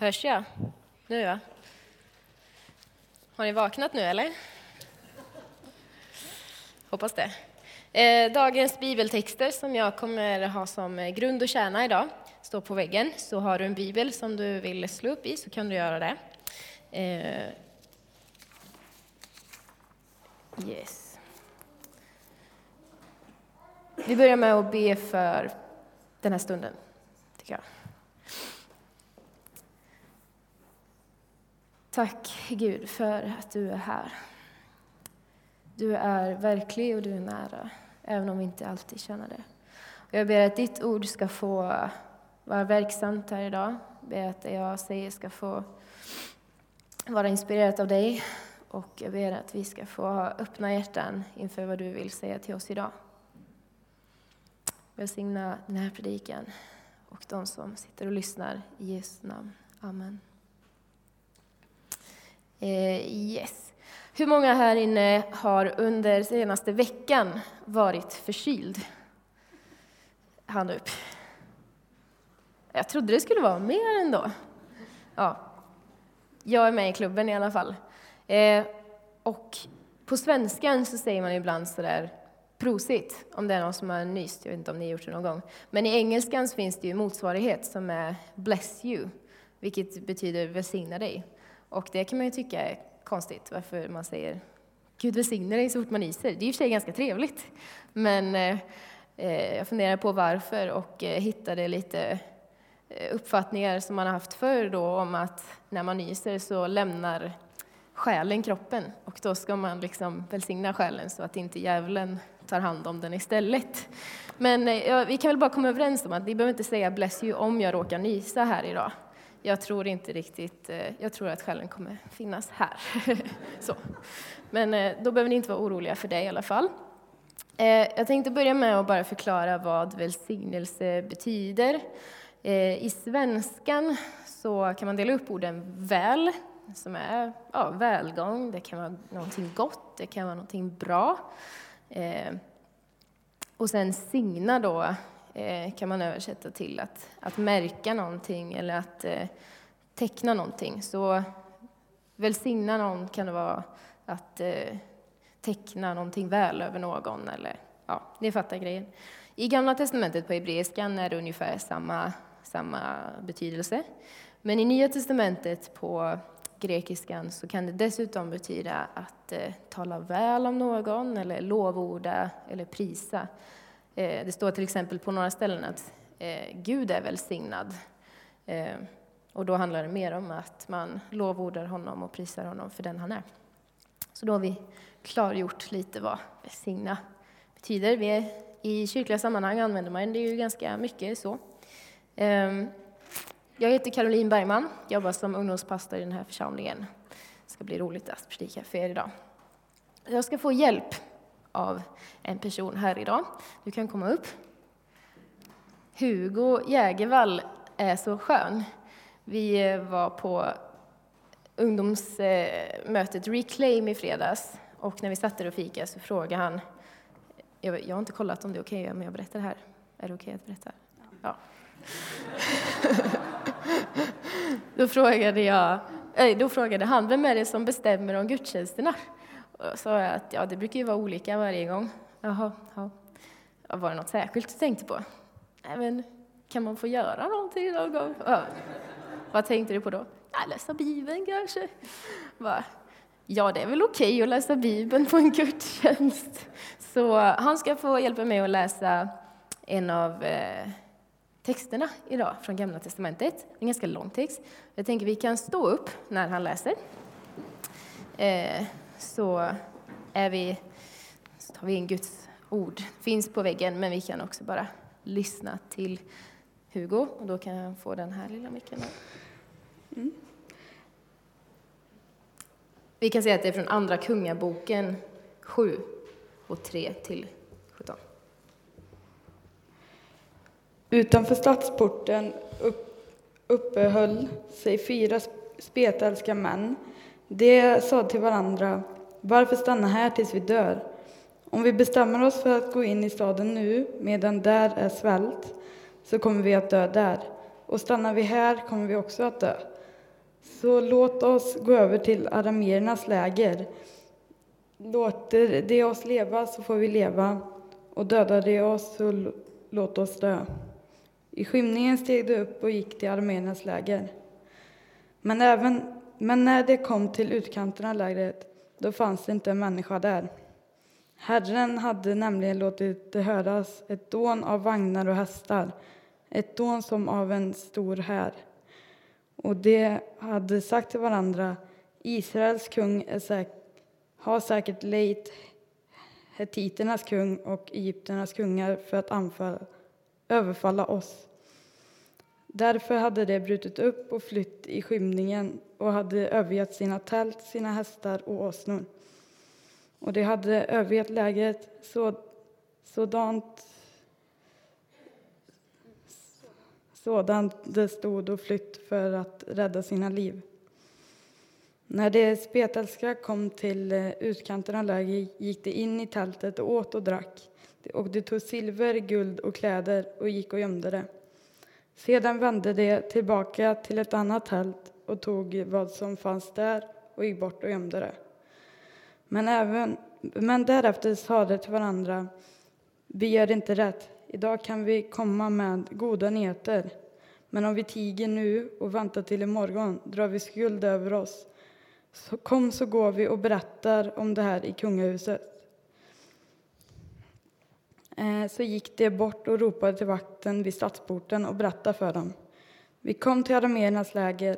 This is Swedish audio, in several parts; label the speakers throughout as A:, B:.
A: Hörs jag? Nu ja. Har ni vaknat nu eller? Hoppas det. Eh, dagens bibeltexter som jag kommer ha som grund och kärna idag står på väggen. Så har du en bibel som du vill slå upp i så kan du göra det. Eh, yes. Vi börjar med att be för den här stunden, tycker jag. Tack Gud för att du är här. Du är verklig och du är nära, även om vi inte alltid känner det. Jag ber att ditt ord ska få vara verksamt här idag. Jag ber att det jag säger ska få vara inspirerat av dig. Och jag ber att vi ska få ha öppna hjärtan inför vad du vill säga till oss idag. Välsigna den här predikan och de som sitter och lyssnar. I Jesu namn. Amen. Eh, yes. Hur många här inne har under senaste veckan varit förkyld? Hand upp. Jag trodde det skulle vara mer ändå. Ja. Jag är med i klubben i alla fall. Eh, och på svenskan så säger man ibland sådär prosit, om det är någon som har nyst. Jag vet inte om ni har gjort det någon gång. Men i engelskan finns det ju motsvarighet som är bless you, vilket betyder välsigna dig. Och det kan man ju tycka är konstigt, varför man säger Gud välsigne dig så fort man nyser. Det är i och för sig ganska trevligt. Men eh, jag funderar på varför och eh, hittade lite eh, uppfattningar som man har haft förr då om att när man nyser så lämnar själen kroppen och då ska man liksom välsigna själen så att inte djävulen tar hand om den istället. Men eh, ja, vi kan väl bara komma överens om att ni behöver inte säga bless you om jag råkar nysa här idag jag tror inte riktigt, eh, jag tror att själen kommer finnas här. Så. Men eh, då behöver ni inte vara oroliga för det i alla fall. Eh, jag tänkte börja med att bara förklara vad välsignelse betyder. I svenskan så kan man dela upp orden väl, som är ja, välgång, det kan vara någonting gott, det kan vara någonting bra. Och sen signa då, Eh, kan man översätta till att, att märka någonting eller att eh, teckna någonting. Så välsigna någon kan det vara att eh, teckna någonting väl över någon. Eller, ja, ni fattar grejen. I Gamla testamentet på hebreiskan är det ungefär samma, samma betydelse. Men i Nya testamentet på grekiskan så kan det dessutom betyda att eh, tala väl om någon eller lovorda eller prisa. Eh, det står till exempel på några ställen att eh, Gud är välsignad. Eh, och då handlar det mer om att man lovordar honom och prisar honom för den han är. Så då har vi klargjort lite vad välsigna betyder. Vi är, I kyrkliga sammanhang använder man det ju ganska mycket så. Ehm, jag heter Caroline Bergman, jobbar som ungdomspastor i den här församlingen. Det ska bli roligt att predika för er idag. Jag ska få hjälp av en person här idag. Du kan komma upp. Hugo Jägervall är så skön. Vi var på ungdomsmötet Reclaim i fredags och när vi satt där och fika så frågade han, jag, har inte kollat om det är okej okay, om jag berättar det här. Är det okej okay att berätta? Ja. då frågade jag, eh, då frågade han, vem är det som bestämmer om gudstjänsterna? Sa jag att ja, det brukar ju vara olika varje gång. Jaha, ja. Var det något särskilt du tänkte på? Nej, men kan man få göra någonting någon gång? Ja. Vad tänkte du på då? Ja, läsa Bibeln kanske. Va? Ja, det är väl okej okay att läsa Bibeln på en gudstjänst. Så han ska få hjälpa mig att läsa en av eh, texterna idag från Gamla Testamentet. En ganska lång text. Jag tänker vi kan stå upp när han läser. Eh, så, är vi, så tar vi in Guds ord. finns på väggen, men vi kan också bara lyssna till Hugo. Och då kan han få den här lilla micken. Mm. Vi kan säga att det är från Andra Kungaboken 7 och 3 till 17.
B: Utanför stadsporten uppehöll sig fyra spetälska män de sa till varandra, varför stanna här tills vi dör? Om vi bestämmer oss för att gå in i staden nu, medan där är svält, så kommer vi att dö där. Och stannar vi här kommer vi också att dö. Så låt oss gå över till arameernas läger. Låter de oss leva så får vi leva, och dödar de oss så låt oss dö. I skymningen steg de upp och gick till arameernas läger. Men, även, men när de kom till utkanten av lägret, då fanns det inte en människa där. Herren hade nämligen låtit det höras ett dån av vagnar och hästar, ett dån som av en stor här. Och de hade sagt till varandra, Israels kung är säk har säkert lejt hetiternas kung och egyptiernas kungar för att anfalla, överfalla oss. Därför hade de brutit upp och flytt i skymningen och hade övergett sina tält, sina hästar och åsnor. Och de hade övergett lägret så, sådant, sådant de stod och flytt för att rädda sina liv. När de spetälska kom till eh, utkanten av lägret gick de in i tältet och åt och drack. Och de tog silver, guld och kläder och gick och gömde det. Sedan vände de tillbaka till ett annat tält och tog vad som fanns där och gick bort och gömde det. Men, även, men därefter sa de till varandra, vi gör inte rätt. Idag kan vi komma med goda nyheter. Men om vi tiger nu och väntar till imorgon drar vi skuld över oss. Så kom så går vi och berättar om det här i kungahuset. Eh, så gick de bort och ropade till vakten vid stadsporten och berättade för dem. Vi kom till arameernas läger,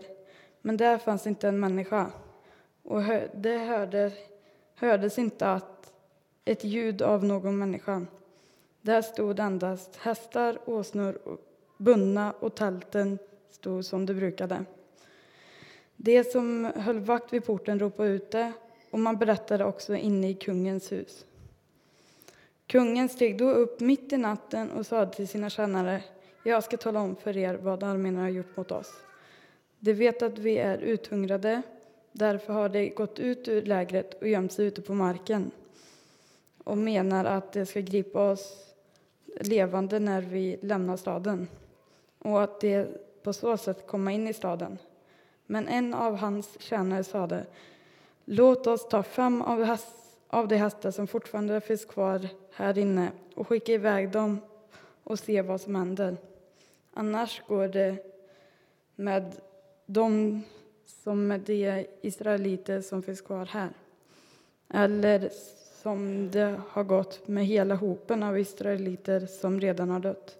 B: men där fanns inte en människa. Och det hörde, hördes inte att ett ljud av någon människa. Där stod endast hästar, åsnor bundna och tälten stod som de brukade. De som höll vakt vid porten ropade ut det och man berättade också inne i kungens hus. Kungen steg då upp mitt i natten och sade till sina tjänare jag ska tala om för er vad arméerna har gjort mot oss. De vet att vi är uthungrade, därför har de gått ut ur lägret och gömt sig ute på marken och menar att de ska gripa oss levande när vi lämnar staden och att de på så sätt komma in i staden. Men en av hans tjänare sade Låt oss ta fem av häst av de hästar som fortfarande finns kvar här inne och skicka iväg dem och se vad som händer. Annars går det med dem som med de israeliter som finns kvar här. Eller som det har gått med hela hopen av israeliter som redan har dött.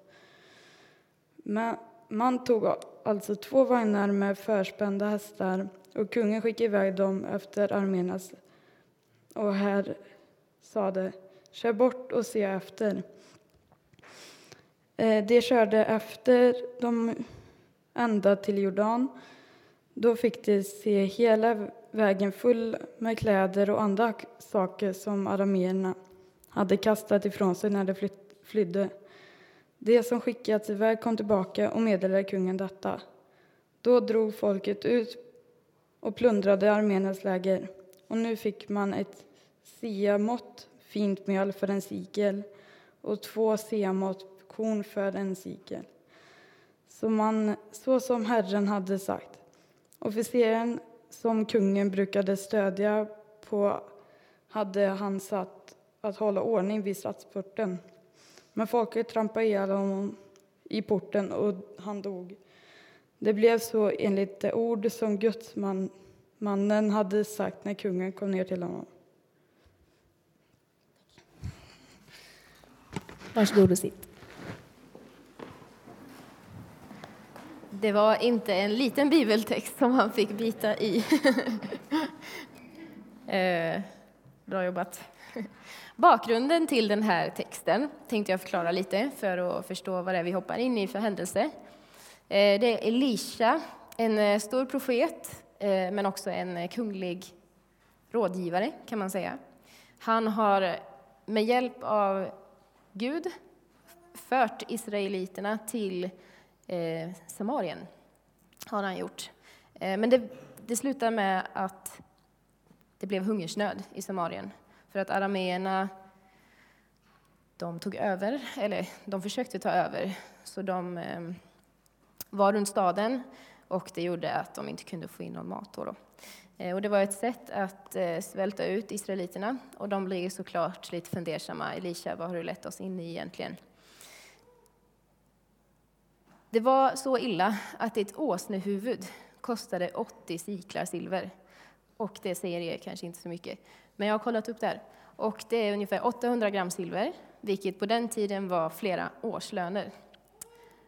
B: Men man tog alltså två vagnar med förspända hästar och kungen skickade iväg dem efter arméernas och här sade kör bort och se efter. Eh, de körde efter dem ända till Jordan. Då fick de se hela vägen full med kläder och andra saker som arameerna hade kastat ifrån sig när de flydde. De som skickats iväg kom tillbaka och meddelade kungen detta. Då drog folket ut och plundrade arméernas läger och nu fick man ett siamått fint mjöl för en sikel och två siamått korn för en sikel. Så, man, så som Herren hade sagt. Officeren som kungen brukade stödja på hade han satt att hålla ordning vid stadsporten. Men folket trampade ihjäl honom i porten och han dog. Det blev så enligt det ord som Guds man gudsmannen hade sagt när kungen kom ner till honom.
A: Varsågod och sitt. Det var inte en liten bibeltext som han fick bita i. eh, bra jobbat. Bakgrunden till den här texten tänkte jag förklara lite för att förstå vad det är vi hoppar in i för händelse. Eh, det är Elisha, en eh, stor profet, Eh, men också en eh, kunglig rådgivare kan man säga. Han har med hjälp av Gud fört israeliterna till eh, Samarien, har han gjort. Eh, men det, det slutar med att det blev hungersnöd i Samarien för att arameerna de tog över, eller de försökte ta över, så de eh, var runt staden och det gjorde att de inte kunde få in någon mat. Då, då. Eh, och det var ett sätt att eh, svälta ut israeliterna och de blir såklart lite fundersamma. Elisha, vad har du lett oss in i egentligen? Det var så illa att ett åsnehuvud kostade 80 siklar silver. Och det säger er kanske inte så mycket, men jag har kollat upp det här. Och det är ungefär 800 gram silver, vilket på den tiden var flera årslöner.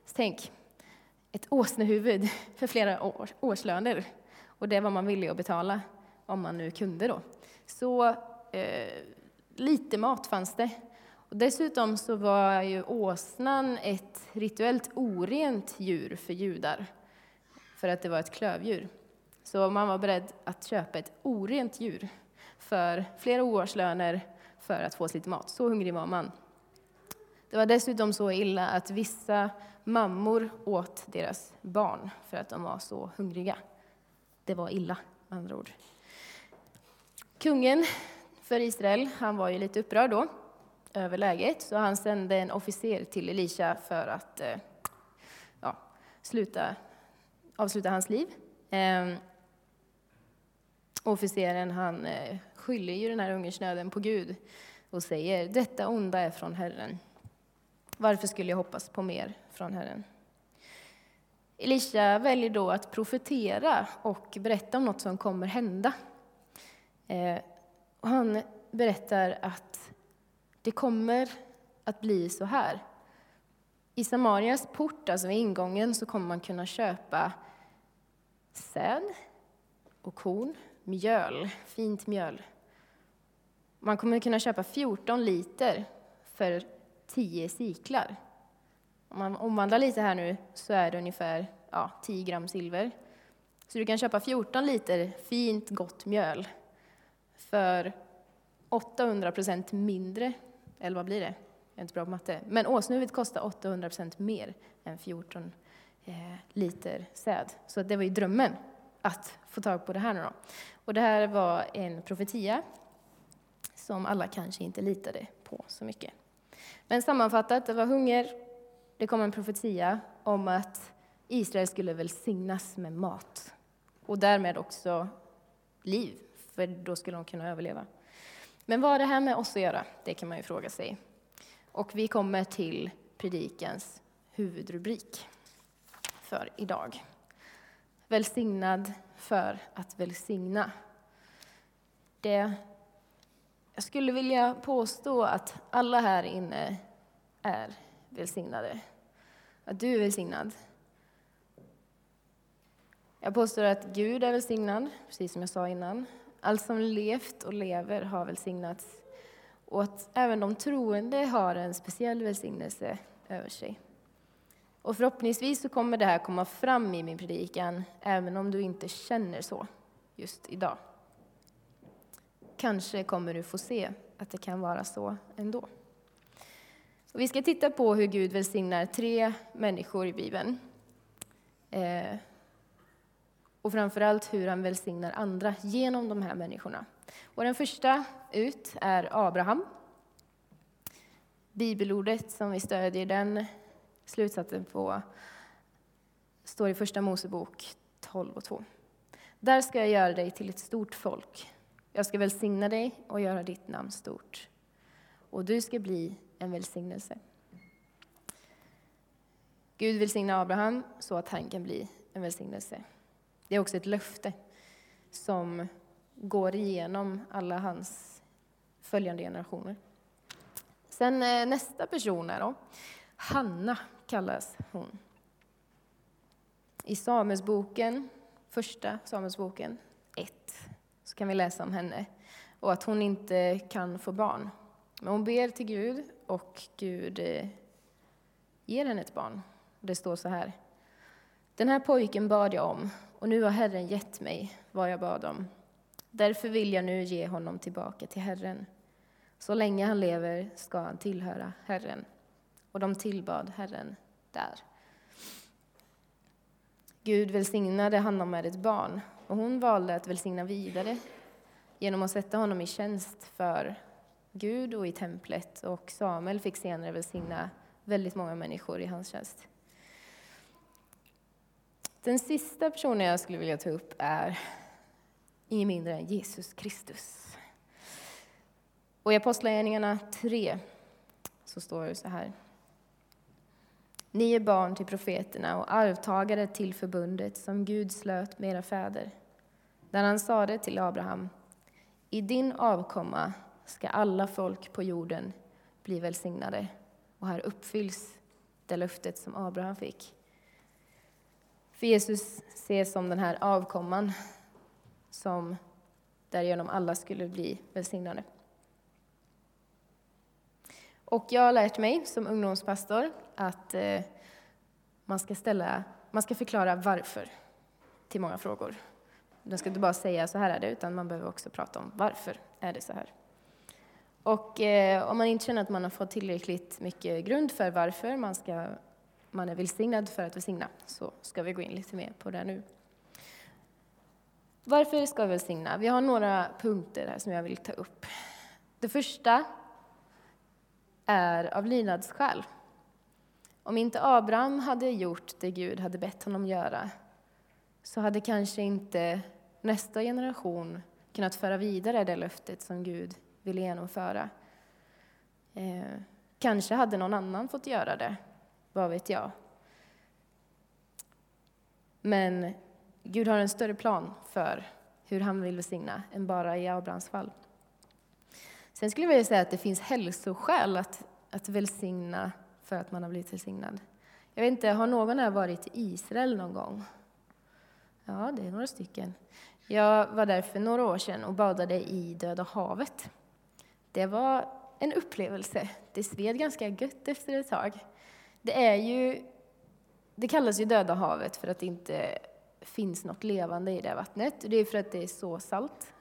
A: Så tänk, ett åsnehuvud för flera år, årslöner. Och det var man villig att betala, om man nu kunde då. Så eh, lite mat fanns det. Och dessutom så var ju åsnan ett rituellt orent djur för judar, för att det var ett klövdjur. Så man var beredd att köpa ett orent djur för flera årslöner för att få lite mat. Så hungrig var man. Det var dessutom så illa att vissa mammor åt deras barn för att de var så hungriga. Det var illa, med andra ord. Kungen för Israel, han var ju lite upprörd då över läget, så han sände en officer till Elisha för att eh, ja, sluta, avsluta hans liv. Ehm, officeren han eh, skyller ju den här hungersnöden på Gud och säger detta onda är från Herren. Varför skulle jag hoppas på mer från Herren? Elisha väljer då att profetera och berätta om något som kommer hända. Eh, och han berättar att det kommer att bli så här. I Samarias port, alltså vid ingången, så kommer man kunna köpa säd och korn, mjöl, fint mjöl. Man kommer kunna köpa 14 liter för 10 siklar. Om man omvandlar lite här nu så är det ungefär ja, 10 gram silver. Så du kan köpa 14 liter fint gott mjöl för 800 procent mindre, eller vad blir det? Jag är inte bra på matte. Men åsnuvet kostar 800 procent mer än 14 eh, liter säd. Så det var ju drömmen att få tag på det här nu då. Och det här var en profetia som alla kanske inte litade på så mycket. Men sammanfattat, det var hunger, det kom en profetia om att Israel skulle välsignas med mat och därmed också liv, för då skulle de kunna överleva. Men vad har det här med oss att göra? Det kan man ju fråga sig. Och vi kommer till predikens huvudrubrik för idag. Välsignad för att välsigna. Det, jag skulle vilja påstå att alla här inne är välsignade. Att du är välsignad. Jag påstår att Gud är välsignad, precis som jag sa innan. Allt som levt och lever har välsignats. Och att även de troende har en speciell välsignelse över sig. Och förhoppningsvis så kommer det här komma fram i min predikan, även om du inte känner så just idag. Kanske kommer du få se att det kan vara så ändå. Och vi ska titta på hur Gud välsignar tre människor i Bibeln. Eh, och framförallt hur han välsignar andra genom de här människorna. Och den första ut är Abraham. Bibelordet som vi stödjer den slutsatsen på står i Första Mosebok 12 och 2. Där ska jag göra dig till ett stort folk. Jag ska välsigna dig och göra ditt namn stort. Och du ska bli en välsignelse. Gud välsignar Abraham så att han kan bli en välsignelse. Det är också ett löfte som går igenom alla hans följande generationer. Sen eh, nästa person är då Hanna kallas hon. I Samuelsboken, första Samuelsboken så kan vi läsa om henne och att hon inte kan få barn. Men hon ber till Gud och Gud eh, ger henne ett barn. Det står så här. Den här pojken bad jag om och nu har Herren gett mig vad jag bad om. Därför vill jag nu ge honom tillbaka till Herren. Så länge han lever ska han tillhöra Herren. Och de tillbad Herren där. Gud välsignade Hanna med ett barn och hon valde att välsigna vidare genom att sätta honom i tjänst för Gud och i templet och Samuel fick senare välsigna väldigt många människor i hans tjänst. Den sista personen jag skulle vilja ta upp är ingen mindre än Jesus Kristus. Och i Apostlagärningarna 3 så står det så här. Ni är barn till profeterna och arvtagare till förbundet som Gud slöt med era fäder. När han sade till Abraham, i din avkomma ska alla folk på jorden bli välsignade. Och här uppfylls det löftet som Abraham fick. För Jesus ses som den här avkomman som därigenom alla skulle bli välsignade. Och jag har lärt mig som ungdomspastor att eh, man ska, ställa, man ska förklara varför till många frågor. Man ska inte bara säga så här är det, utan man behöver också prata om varför är det så här. Och eh, om man inte känner att man har fått tillräckligt mycket grund för varför man, ska, man är välsignad för att välsigna, så ska vi gå in lite mer på det nu. Varför ska vi välsigna? Vi har några punkter här som jag vill ta upp. Det första är av lydnadsskäl. Om inte Abraham hade gjort det Gud hade bett honom göra så hade kanske inte nästa generation kunnat föra vidare det löftet som Gud ville genomföra. Eh, kanske hade någon annan fått göra det, vad vet jag. Men Gud har en större plan för hur han vill välsigna än bara i Abrahams fall. Sen skulle jag vilja säga att det finns hälsoskäl att, att välsigna för att man har blivit välsignad. Jag vet inte, har någon här varit i Israel någon gång? Ja, det är några stycken. Jag var där för några år sedan och badade i Döda havet. Det var en upplevelse. Det sved ganska gött efter ett tag. Det är ju, det kallas ju Döda havet för att det inte finns något levande i det vattnet. Det är för att det är så salt.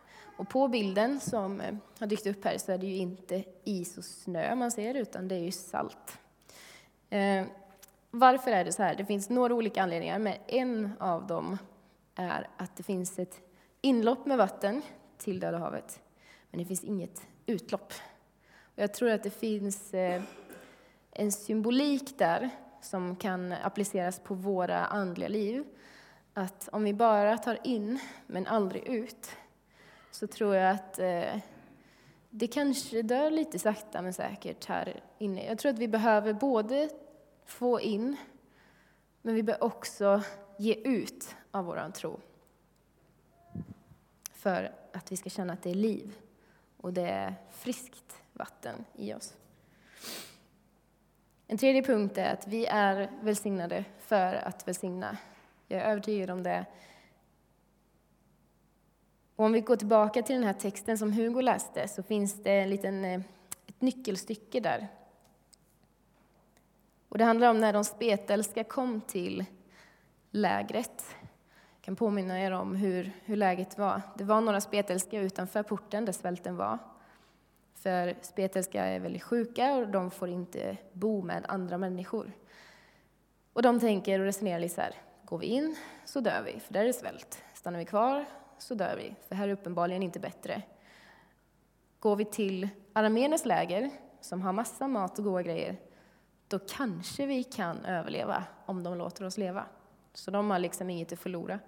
A: Och på bilden som eh, har dykt upp här så är det ju inte is och snö man ser, utan det är ju salt. Eh, varför är det så här? Det finns några olika anledningar, men en av dem är att det finns ett inlopp med vatten till Döda havet, men det finns inget utlopp. Och jag tror att det finns eh, en symbolik där som kan appliceras på våra andliga liv. Att om vi bara tar in, men aldrig ut, så tror jag att eh, det kanske dör lite sakta men säkert här inne. Jag tror att vi behöver både få in, men vi behöver också ge ut av vår tro. För att vi ska känna att det är liv och det är friskt vatten i oss. En tredje punkt är att vi är välsignade för att välsigna. Jag är övertygad om det. Och om vi går tillbaka till den här texten som Hugo läste så finns det en liten, eh, ett nyckelstycke där. Och det handlar om när de spetälska kom till lägret. Jag kan påminna er om hur, hur läget var. Det var några spetälska utanför porten där svälten var. För spetälska är väldigt sjuka och de får inte bo med andra människor. Och de tänker och resonerar lite så här, går vi in så dör vi, för där är det svält. Stannar vi kvar så dör vi, för här är uppenbarligen inte bättre. Går vi till arameernas läger, som har massa mat och goda grejer, då kanske vi kan överleva om de låter oss leva. Så de har liksom inget att förlora.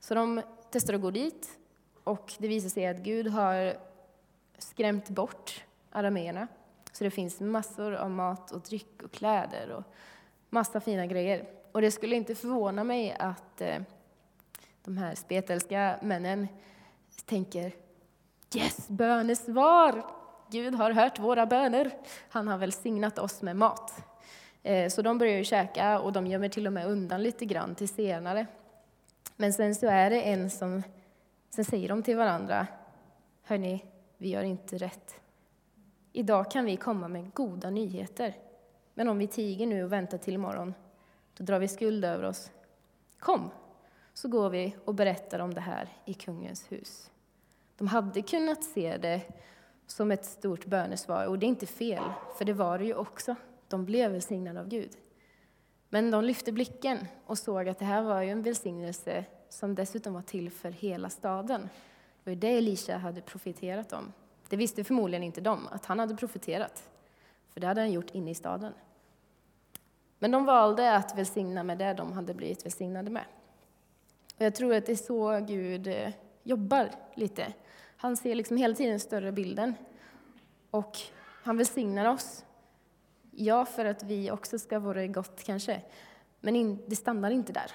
A: Så de testar att gå dit och det visar sig att Gud har skrämt bort arameerna. Så det finns massor av mat och dryck och kläder och massa fina grejer. Och det skulle inte förvåna mig att eh, de här spetälska männen tänker Yes, bönesvar! Gud har hört våra böner. Han har välsignat oss med mat. Eh, så de börjar ju käka och de gömmer till och med undan lite grann till senare. Men sen så är det en som, sen säger de till varandra, hörni, vi gör inte rätt. Idag kan vi komma med goda nyheter. Men om vi tiger nu och väntar till imorgon, då drar vi skuld över oss. Kom, så går vi och berättar om det här i kungens hus. De hade kunnat se det som ett stort bönesvar, och det är inte fel, för det var det ju också. De blev välsignade av Gud. Men de lyfte blicken och såg att det här var ju en välsignelse som dessutom var till för hela staden. Det var det Elisha hade profeterat om. Det visste förmodligen inte de, att han hade profeterat, för det hade han gjort inne i staden. Men de valde att välsigna med det de hade blivit välsignade med. Och jag tror att det är så Gud eh, jobbar lite. Han ser liksom hela tiden större bilden. Och han välsignar oss. Ja, för att vi också ska vara i gott kanske. Men in, det stannar inte där.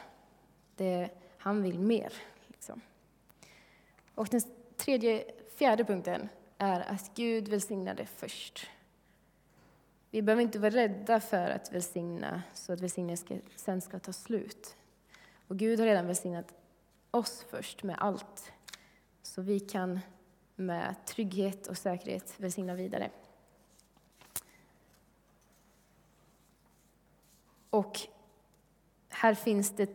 A: Det, han vill mer. Liksom. Och den tredje, fjärde punkten är att Gud välsignade först. Vi behöver inte vara rädda för att välsigna så att välsignelsen sen ska ta slut. Och Gud har redan välsignat oss först med allt. Så vi kan med trygghet och säkerhet välsigna vidare. Och här finns det,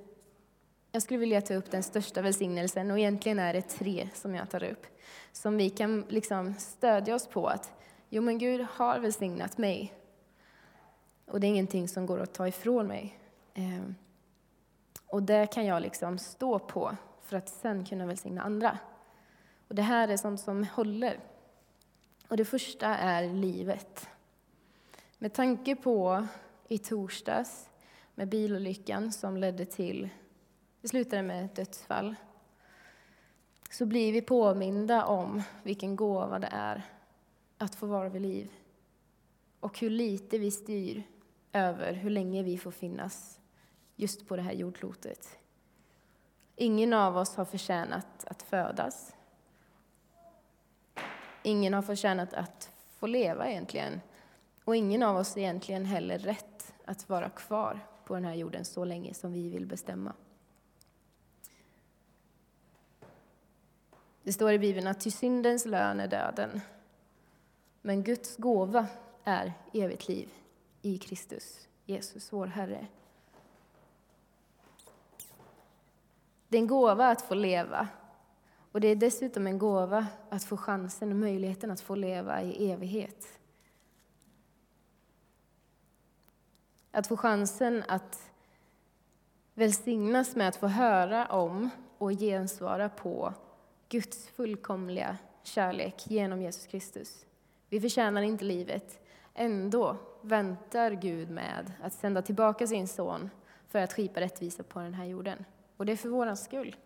A: jag skulle vilja ta upp den största välsignelsen och egentligen är det tre som jag tar upp. Som vi kan liksom stödja oss på att, jo men Gud har välsignat mig. Och det är ingenting som går att ta ifrån mig. Ehm, och det kan jag liksom stå på för att sen kunna välsigna andra. Och det här är sånt som håller. Och det första är livet. Med tanke på i torsdags med bilolyckan som ledde till, det slutade med ett dödsfall, så blir vi påminda om vilken gåva det är att få vara vid liv. Och hur lite vi styr över hur länge vi får finnas just på det här jordklotet. Ingen av oss har förtjänat att födas. Ingen har förtjänat att få leva egentligen. Och ingen av oss egentligen heller rätt att vara kvar på den här jorden så länge som vi vill bestämma. Det står i Bibeln att till syndens lön är döden. Men Guds gåva är evigt liv i Kristus, Jesus, vår Herre. Det är en gåva att få leva. Och det är dessutom en gåva att få chansen och möjligheten att få leva i evighet. Att få chansen att välsignas med att få höra om och gensvara på Guds fullkomliga kärlek genom Jesus Kristus. Vi förtjänar inte livet. Ändå väntar Gud med att sända tillbaka sin son för att skipa rättvisa på den här jorden. Och det är för vår skull.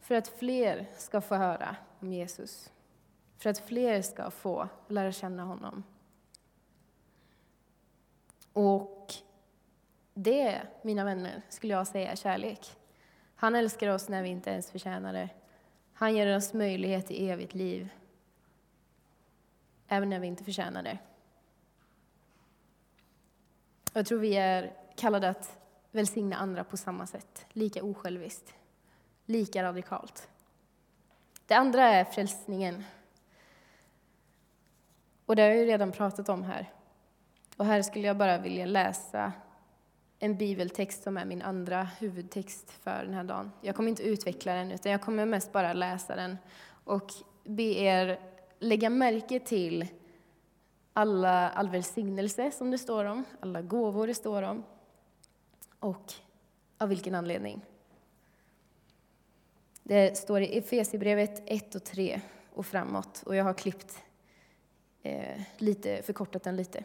A: För att fler ska få höra om Jesus. För att fler ska få lära känna honom. Och det, mina vänner, skulle jag säga är kärlek. Han älskar oss när vi inte ens förtjänar det. Han ger oss möjlighet till evigt liv, även när vi inte förtjänar det. Jag tror vi är kallade att välsigna andra på samma sätt, lika osjälviskt, lika radikalt. Det andra är frälsningen. Och det har jag ju redan pratat om här. Och här skulle jag bara vilja läsa en bibeltext som är min andra huvudtext för den här dagen. Jag kommer inte utveckla den, utan jag kommer mest bara läsa den och be er lägga märke till alla, all välsignelse som det står om, alla gåvor det står om och av vilken anledning. Det står i Efesierbrevet 1 och 3 och framåt och jag har klippt eh, lite, förkortat den lite.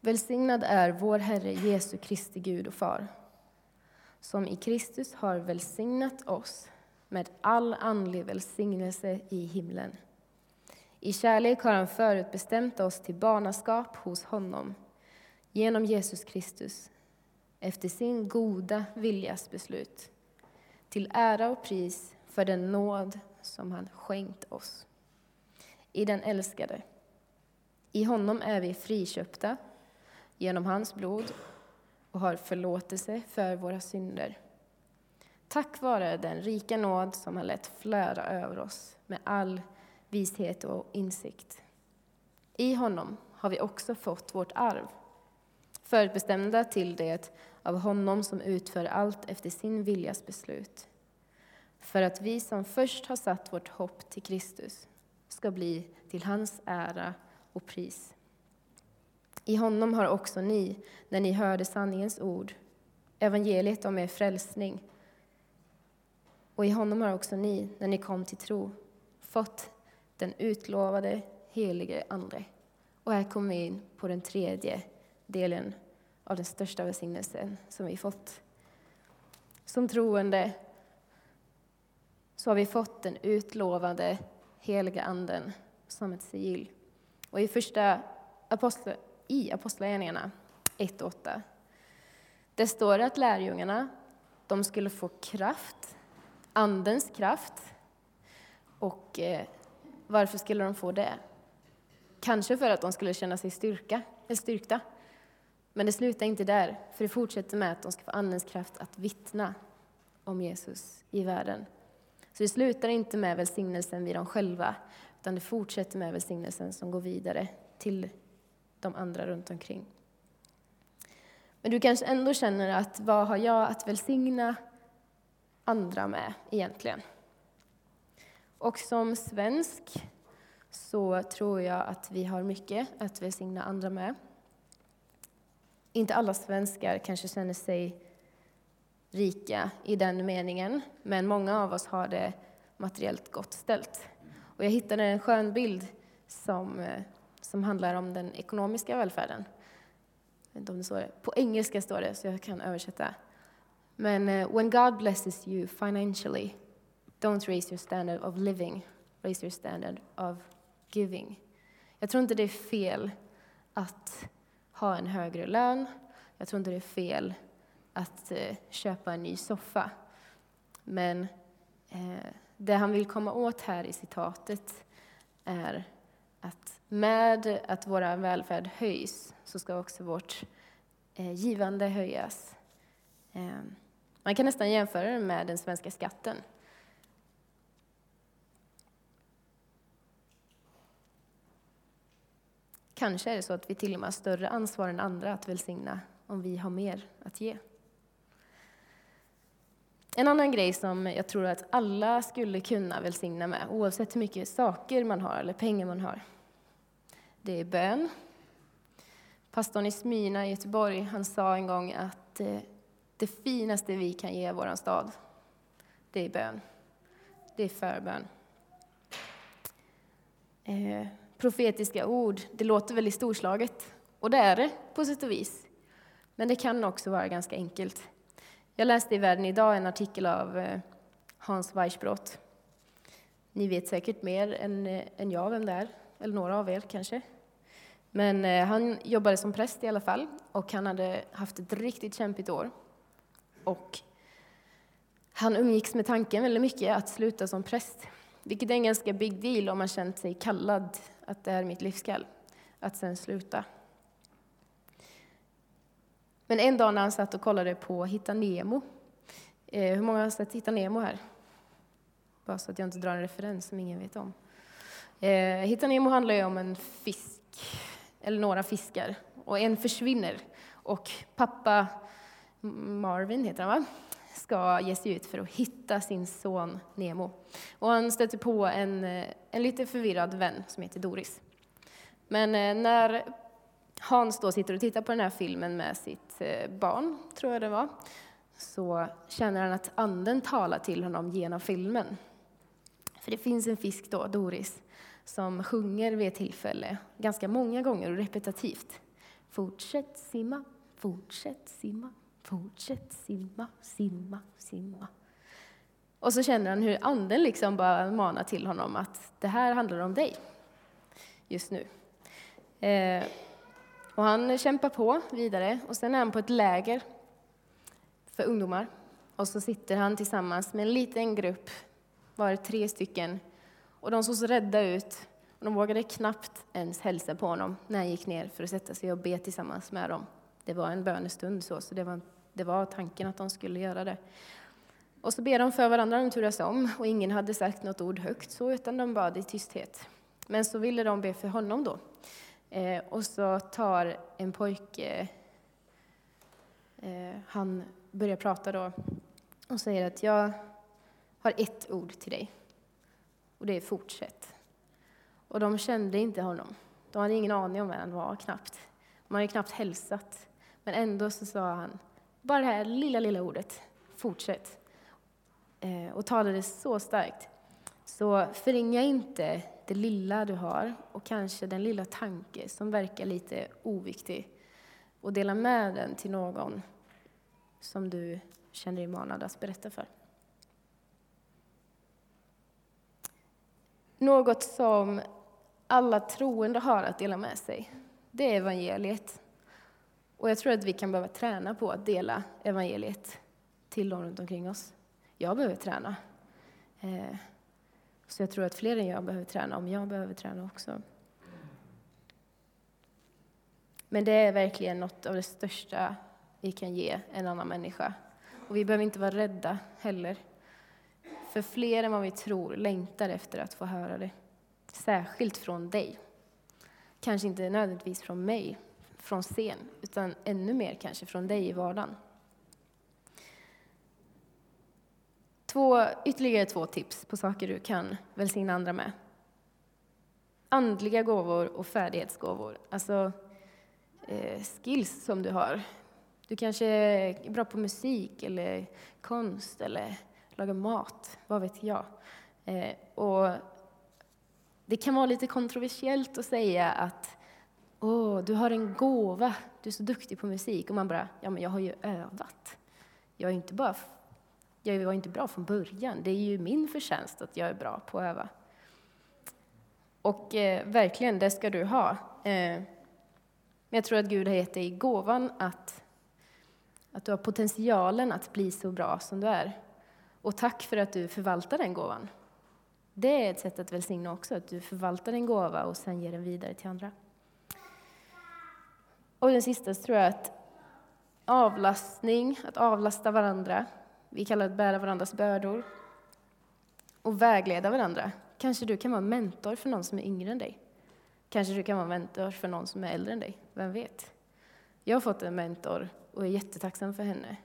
A: Välsignad är vår Herre Jesu Kristi Gud och Far, som i Kristus har välsignat oss med all andlig välsignelse i himlen. I kärlek har han förutbestämt oss till barnaskap hos honom genom Jesus Kristus, efter sin goda viljas beslut, till ära och pris för den nåd som han skänkt oss. I den älskade. I honom är vi friköpta genom hans blod och har förlåtelse för våra synder. Tack vare den rika nåd som har lett flöda över oss med all vishet och insikt. I honom har vi också fått vårt arv, förutbestämda till det av honom som utför allt efter sin viljas beslut, för att vi som först har satt vårt hopp till Kristus ska bli till hans ära och pris. I honom har också ni, när ni hörde sanningens ord, evangeliet om er frälsning, och i honom har också ni, när ni kom till tro, fått den utlovade helige Ande. Och här kommer vi in på den tredje delen av den största välsignelsen som vi fått. som troende så har vi fått den utlovade heliga anden som ett sigill. Och i första apostel, i Apostlagärningarna 1 8 det står att lärjungarna de skulle få kraft, andens kraft. Och eh, varför skulle de få det? Kanske för att de skulle känna sig styrka, styrkta. Men det slutar inte där, för det fortsätter med att de ska få andens kraft att vittna om Jesus i världen. Så det slutar inte med välsignelsen vid dem själva, utan det fortsätter med välsignelsen som går vidare till de andra runt omkring. Men du kanske ändå känner att vad har jag att välsigna andra med egentligen? Och som svensk så tror jag att vi har mycket att välsigna andra med. Inte alla svenskar kanske känner sig rika i den meningen, men många av oss har det materiellt gott ställt. Och jag hittade en skön bild som, eh, som handlar om den ekonomiska välfärden. På engelska står det, så jag kan översätta. Men eh, when God blesses you financially, don't raise your standard of living, raise your standard of giving. Jag tror inte det är fel att ha en högre lön. Jag tror inte det är fel att eh, köpa en ny soffa. Men eh, det han vill komma åt här i citatet är att med att vår välfärd höjs så ska också vårt eh, givande höjas. Eh, man kan nästan jämföra det med den svenska skatten. Kanske är det så att vi till och med har större ansvar än andra att välsigna om vi har mer att ge. En annan grej som jag tror att alla skulle kunna välsigna med, oavsett hur mycket saker man har eller pengar man har, det är bön. Pastorn i Smyrna i Göteborg han sa en gång att eh, det finaste vi kan ge vår stad, det är bön. Det är förbön. Eh, Profetiska ord, det låter väldigt storslaget. Och det är det på sätt och vis. Men det kan också vara ganska enkelt. Jag läste i Världen idag en artikel av eh, Hans Weissbrott. Ni vet säkert mer än, eh, än jag vem det är, eller några av er kanske. Men eh, han jobbade som präst i alla fall och han hade haft ett riktigt kämpigt år. Och han umgicks med tanken väldigt mycket att sluta som präst, vilket är en ganska big deal om man känt sig kallad att det är mitt livskall, att sen sluta. Men en dag när han satt och kollade på Hitta Nemo, eh, hur många har sett Hitta Nemo här? Bara så att jag inte drar en referens som ingen vet om. Eh, Hitta Nemo handlar ju om en fisk eller några fiskar, och en försvinner. Och pappa Marvin, heter han va? Ska ge sig ut för att hitta sin son Nemo. Och han stöter på en, eh, en lite förvirrad vän som heter Doris. Men eh, när Hans då sitter och tittar på den här filmen med sitt eh, barn, tror jag det var, så känner han att anden talar till honom genom filmen. För det finns en fisk då, Doris, som sjunger vid ett tillfälle, ganska många gånger och repetitivt. Fortsätt simma, fortsätt simma, fortsätt simma, simma, simma. Och så känner han hur anden liksom bara manar till honom att det här handlar om dig just nu. Eh, och han kämpar på vidare och sen är han på ett läger för ungdomar. Och så sitter han tillsammans med en liten grupp, var tre stycken, och de såg så rädda ut. Och de vågade knappt ens hälsa på honom när han gick ner för att sätta sig och be tillsammans med dem. Det var en bönestund, så, så det, var, det var tanken att de skulle göra det. Och så ber de för varandra, de turas om, och ingen hade sagt något ord högt så, utan de bad i tysthet. Men så ville de be för honom då. Eh, och så tar en pojke, eh, han börjar prata då, och säger att jag har ett ord till dig. Och det är fortsätt. Och de kände inte honom. De hade ingen aning om vem han var, knappt. De hade knappt hälsat. Men ändå så sa han, bara det här lilla, lilla ordet, fortsätt. Eh, och talade så starkt. Så förringa inte det lilla du har och kanske den lilla tanke som verkar lite oviktig och dela med den till någon som du känner dig manad att berätta för. Något som alla troende har att dela med sig, det är evangeliet. Och jag tror att vi kan behöva träna på att dela evangeliet till dem runt omkring oss. Jag behöver träna. Eh, så jag tror att fler än jag behöver träna, om jag behöver träna också. Men det är verkligen något av det största vi kan ge en annan människa. Och vi behöver inte vara rädda heller. För fler än vad vi tror längtar efter att få höra det. Särskilt från dig. Kanske inte nödvändigtvis från mig, från scen, utan ännu mer kanske från dig i vardagen. Två, ytterligare två tips på saker du kan välsigna andra med. Andliga gåvor och färdighetsgåvor. Alltså eh, skills som du har. Du kanske är bra på musik eller konst eller laga mat, vad vet jag. Eh, och det kan vara lite kontroversiellt att säga att Åh, du har en gåva, du är så duktig på musik. Och man bara, ja men jag har ju övat. Jag är inte bara jag var inte bra från början. Det är ju min förtjänst att jag är bra på att öva. Och eh, verkligen, det ska du ha. Eh, men jag tror att Gud har gett dig gåvan att, att du har potentialen att bli så bra som du är. Och tack för att du förvaltar den gåvan. Det är ett sätt att välsigna också, att du förvaltar en gåva och sen ger den vidare till andra. Och den sista tror jag att avlastning, att avlasta varandra. Vi kallar det att bära varandras bördor. Och vägleda varandra. Kanske du kan vara mentor för någon som är yngre än dig. Kanske du kan vara mentor för någon som är äldre än dig, vem vet? Jag har fått en mentor och är jättetacksam för henne.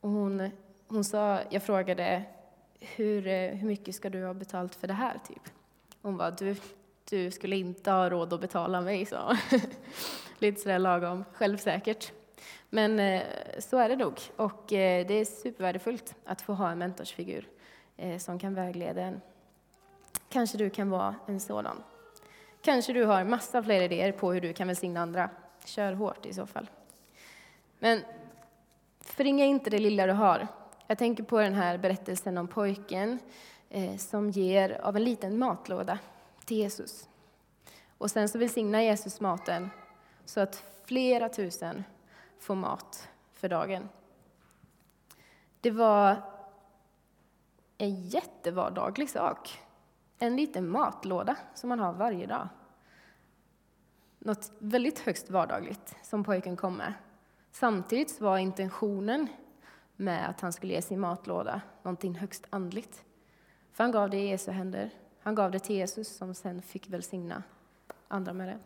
A: Och hon, hon sa, jag frågade, hur, eh, hur mycket ska du ha betalt för det här? Typ. Hon bara, du, du skulle inte ha råd att betala mig, sa Lite sådär lagom självsäkert. Men eh, så är det nog. Och eh, det är supervärdefullt att få ha en mentorsfigur eh, som kan vägleda en. Kanske du kan vara en sådan. Kanske du har massa fler idéer på hur du kan välsigna andra. Kör hårt i så fall. Men förringa inte det lilla du har. Jag tänker på den här berättelsen om pojken som ger av en liten matlåda till Jesus. Och sen så välsignar Jesus maten så att flera tusen får mat för dagen. Det var en jättevardaglig sak en liten matlåda som man har varje dag. Något väldigt högst vardagligt som pojken kom med. Samtidigt var intentionen med att han skulle ge sin matlåda någonting högst andligt. För han gav det i Jesu händer. Han gav det till Jesus som sen fick välsigna andra med det.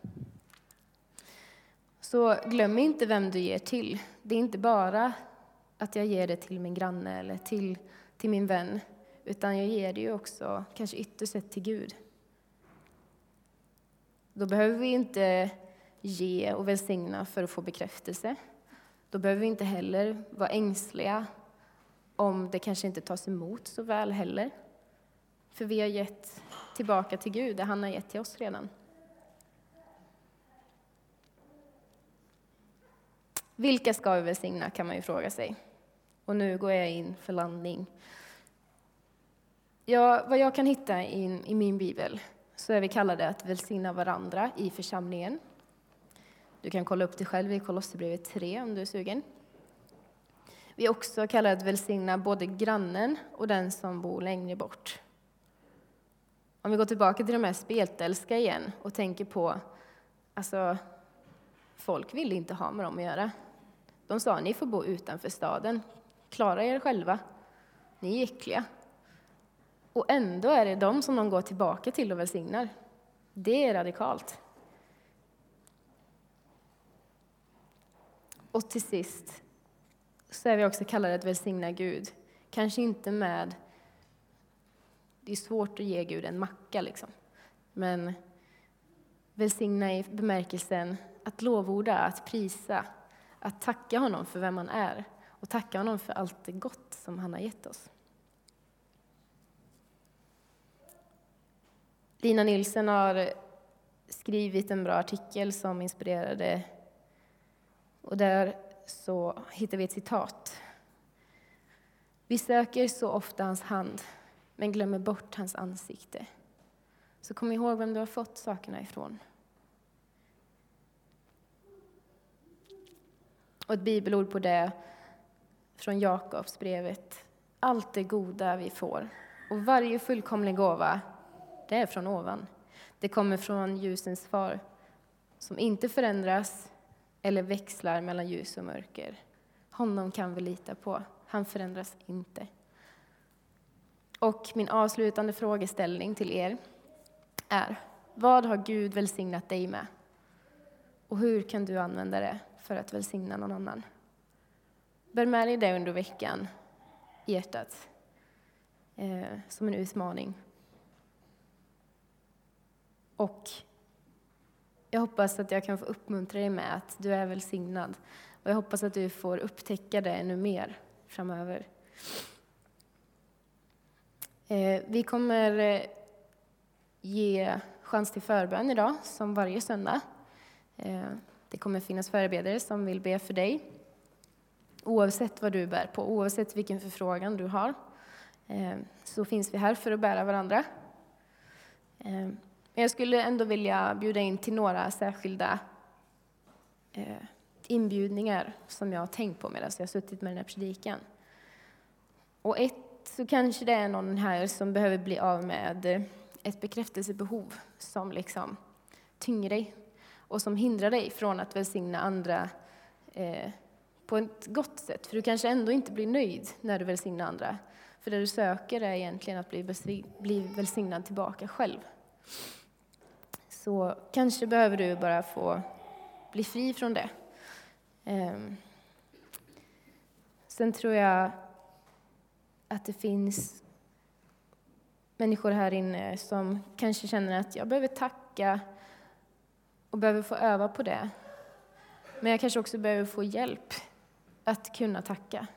A: Så glöm inte vem du ger till. Det är inte bara att jag ger det till min granne eller till, till min vän, utan jag ger det ju också, kanske ytterst sett, till Gud. Då behöver vi inte ge och välsigna för att få bekräftelse. Då behöver vi inte heller vara ängsliga om det kanske inte tas emot så väl heller. För vi har gett tillbaka till Gud det han har gett till oss redan. Vilka ska vi välsigna, kan man ju fråga sig. Och nu går jag in för landning. Ja, vad jag kan hitta in i min bibel så är vi kallade att välsigna varandra i församlingen. Du kan kolla upp det själv i Kolosserbrevet 3 om du är sugen. Vi är också kallade att välsigna både grannen och den som bor längre bort. Om vi går tillbaka till de här speltälska igen och tänker på, alltså, folk ville inte ha med dem att göra. De sa, ni får bo utanför staden, klara er själva, ni är äckliga. Och ändå är det de som de går tillbaka till och välsignar. Det är radikalt. Och till sist så är vi också kallade att välsigna Gud. Kanske inte med... Det är svårt att ge Gud en macka, liksom. Men välsigna i bemärkelsen att lovorda, att prisa, att tacka honom för vem han är och tacka honom för allt det gott som han har gett oss. Lina Nilsen har skrivit en bra artikel som inspirerade och där så hittar vi ett citat Vi söker så ofta hans hand, men glömmer bort hans ansikte. Så kom ihåg vem du har fått sakerna ifrån. Och ett bibelord på det från Jakobsbrevet. Allt det goda vi får och varje fullkomlig gåva, det är från ovan. Det kommer från ljusens far som inte förändras eller växlar mellan ljus och mörker. Honom kan vi lita på. Han förändras inte. Och min avslutande frågeställning till er är, vad har Gud välsignat dig med? Och hur kan du använda det för att välsigna någon annan? Bär med dig det under veckan i hjärtat, eh, som en utmaning. Och jag hoppas att jag kan få uppmuntra dig med att du är välsignad. Och jag hoppas att du får upptäcka det ännu mer framöver. Eh, vi kommer eh, ge chans till förbön idag, som varje söndag. Eh, det kommer finnas förebedjare som vill be för dig, oavsett vad du bär på, oavsett vilken förfrågan du har. Eh, så finns vi här för att bära varandra. Eh, men jag skulle ändå vilja bjuda in till några särskilda inbjudningar som jag har tänkt på medan jag har suttit med den här predikan. Och ett så kanske det är någon här som behöver bli av med ett bekräftelsebehov som liksom tynger dig och som hindrar dig från att välsigna andra eh, på ett gott sätt. För du kanske ändå inte blir nöjd när du välsignar andra. För det du söker är egentligen att bli, bli välsignad tillbaka själv. Så kanske behöver du bara få bli fri från det. Eh, sen tror jag att det finns människor här inne som kanske känner att jag behöver tacka och behöver få öva på det. Men jag kanske också behöver få hjälp att kunna tacka.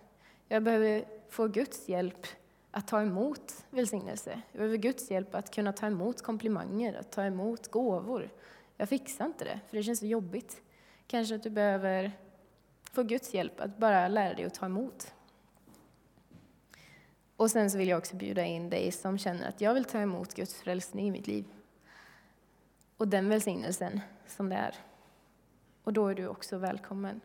A: Jag behöver få Guds hjälp att ta emot välsignelse. Jag behöver Guds hjälp att kunna ta emot komplimanger, att ta emot gåvor. Jag fixar inte det, för det känns så jobbigt. Kanske att du behöver få Guds hjälp att bara lära dig att ta emot. Och sen så vill jag också bjuda in dig som känner att jag vill ta emot Guds frälsning i mitt liv. Och den välsignelsen som det är. Och då är du också välkommen.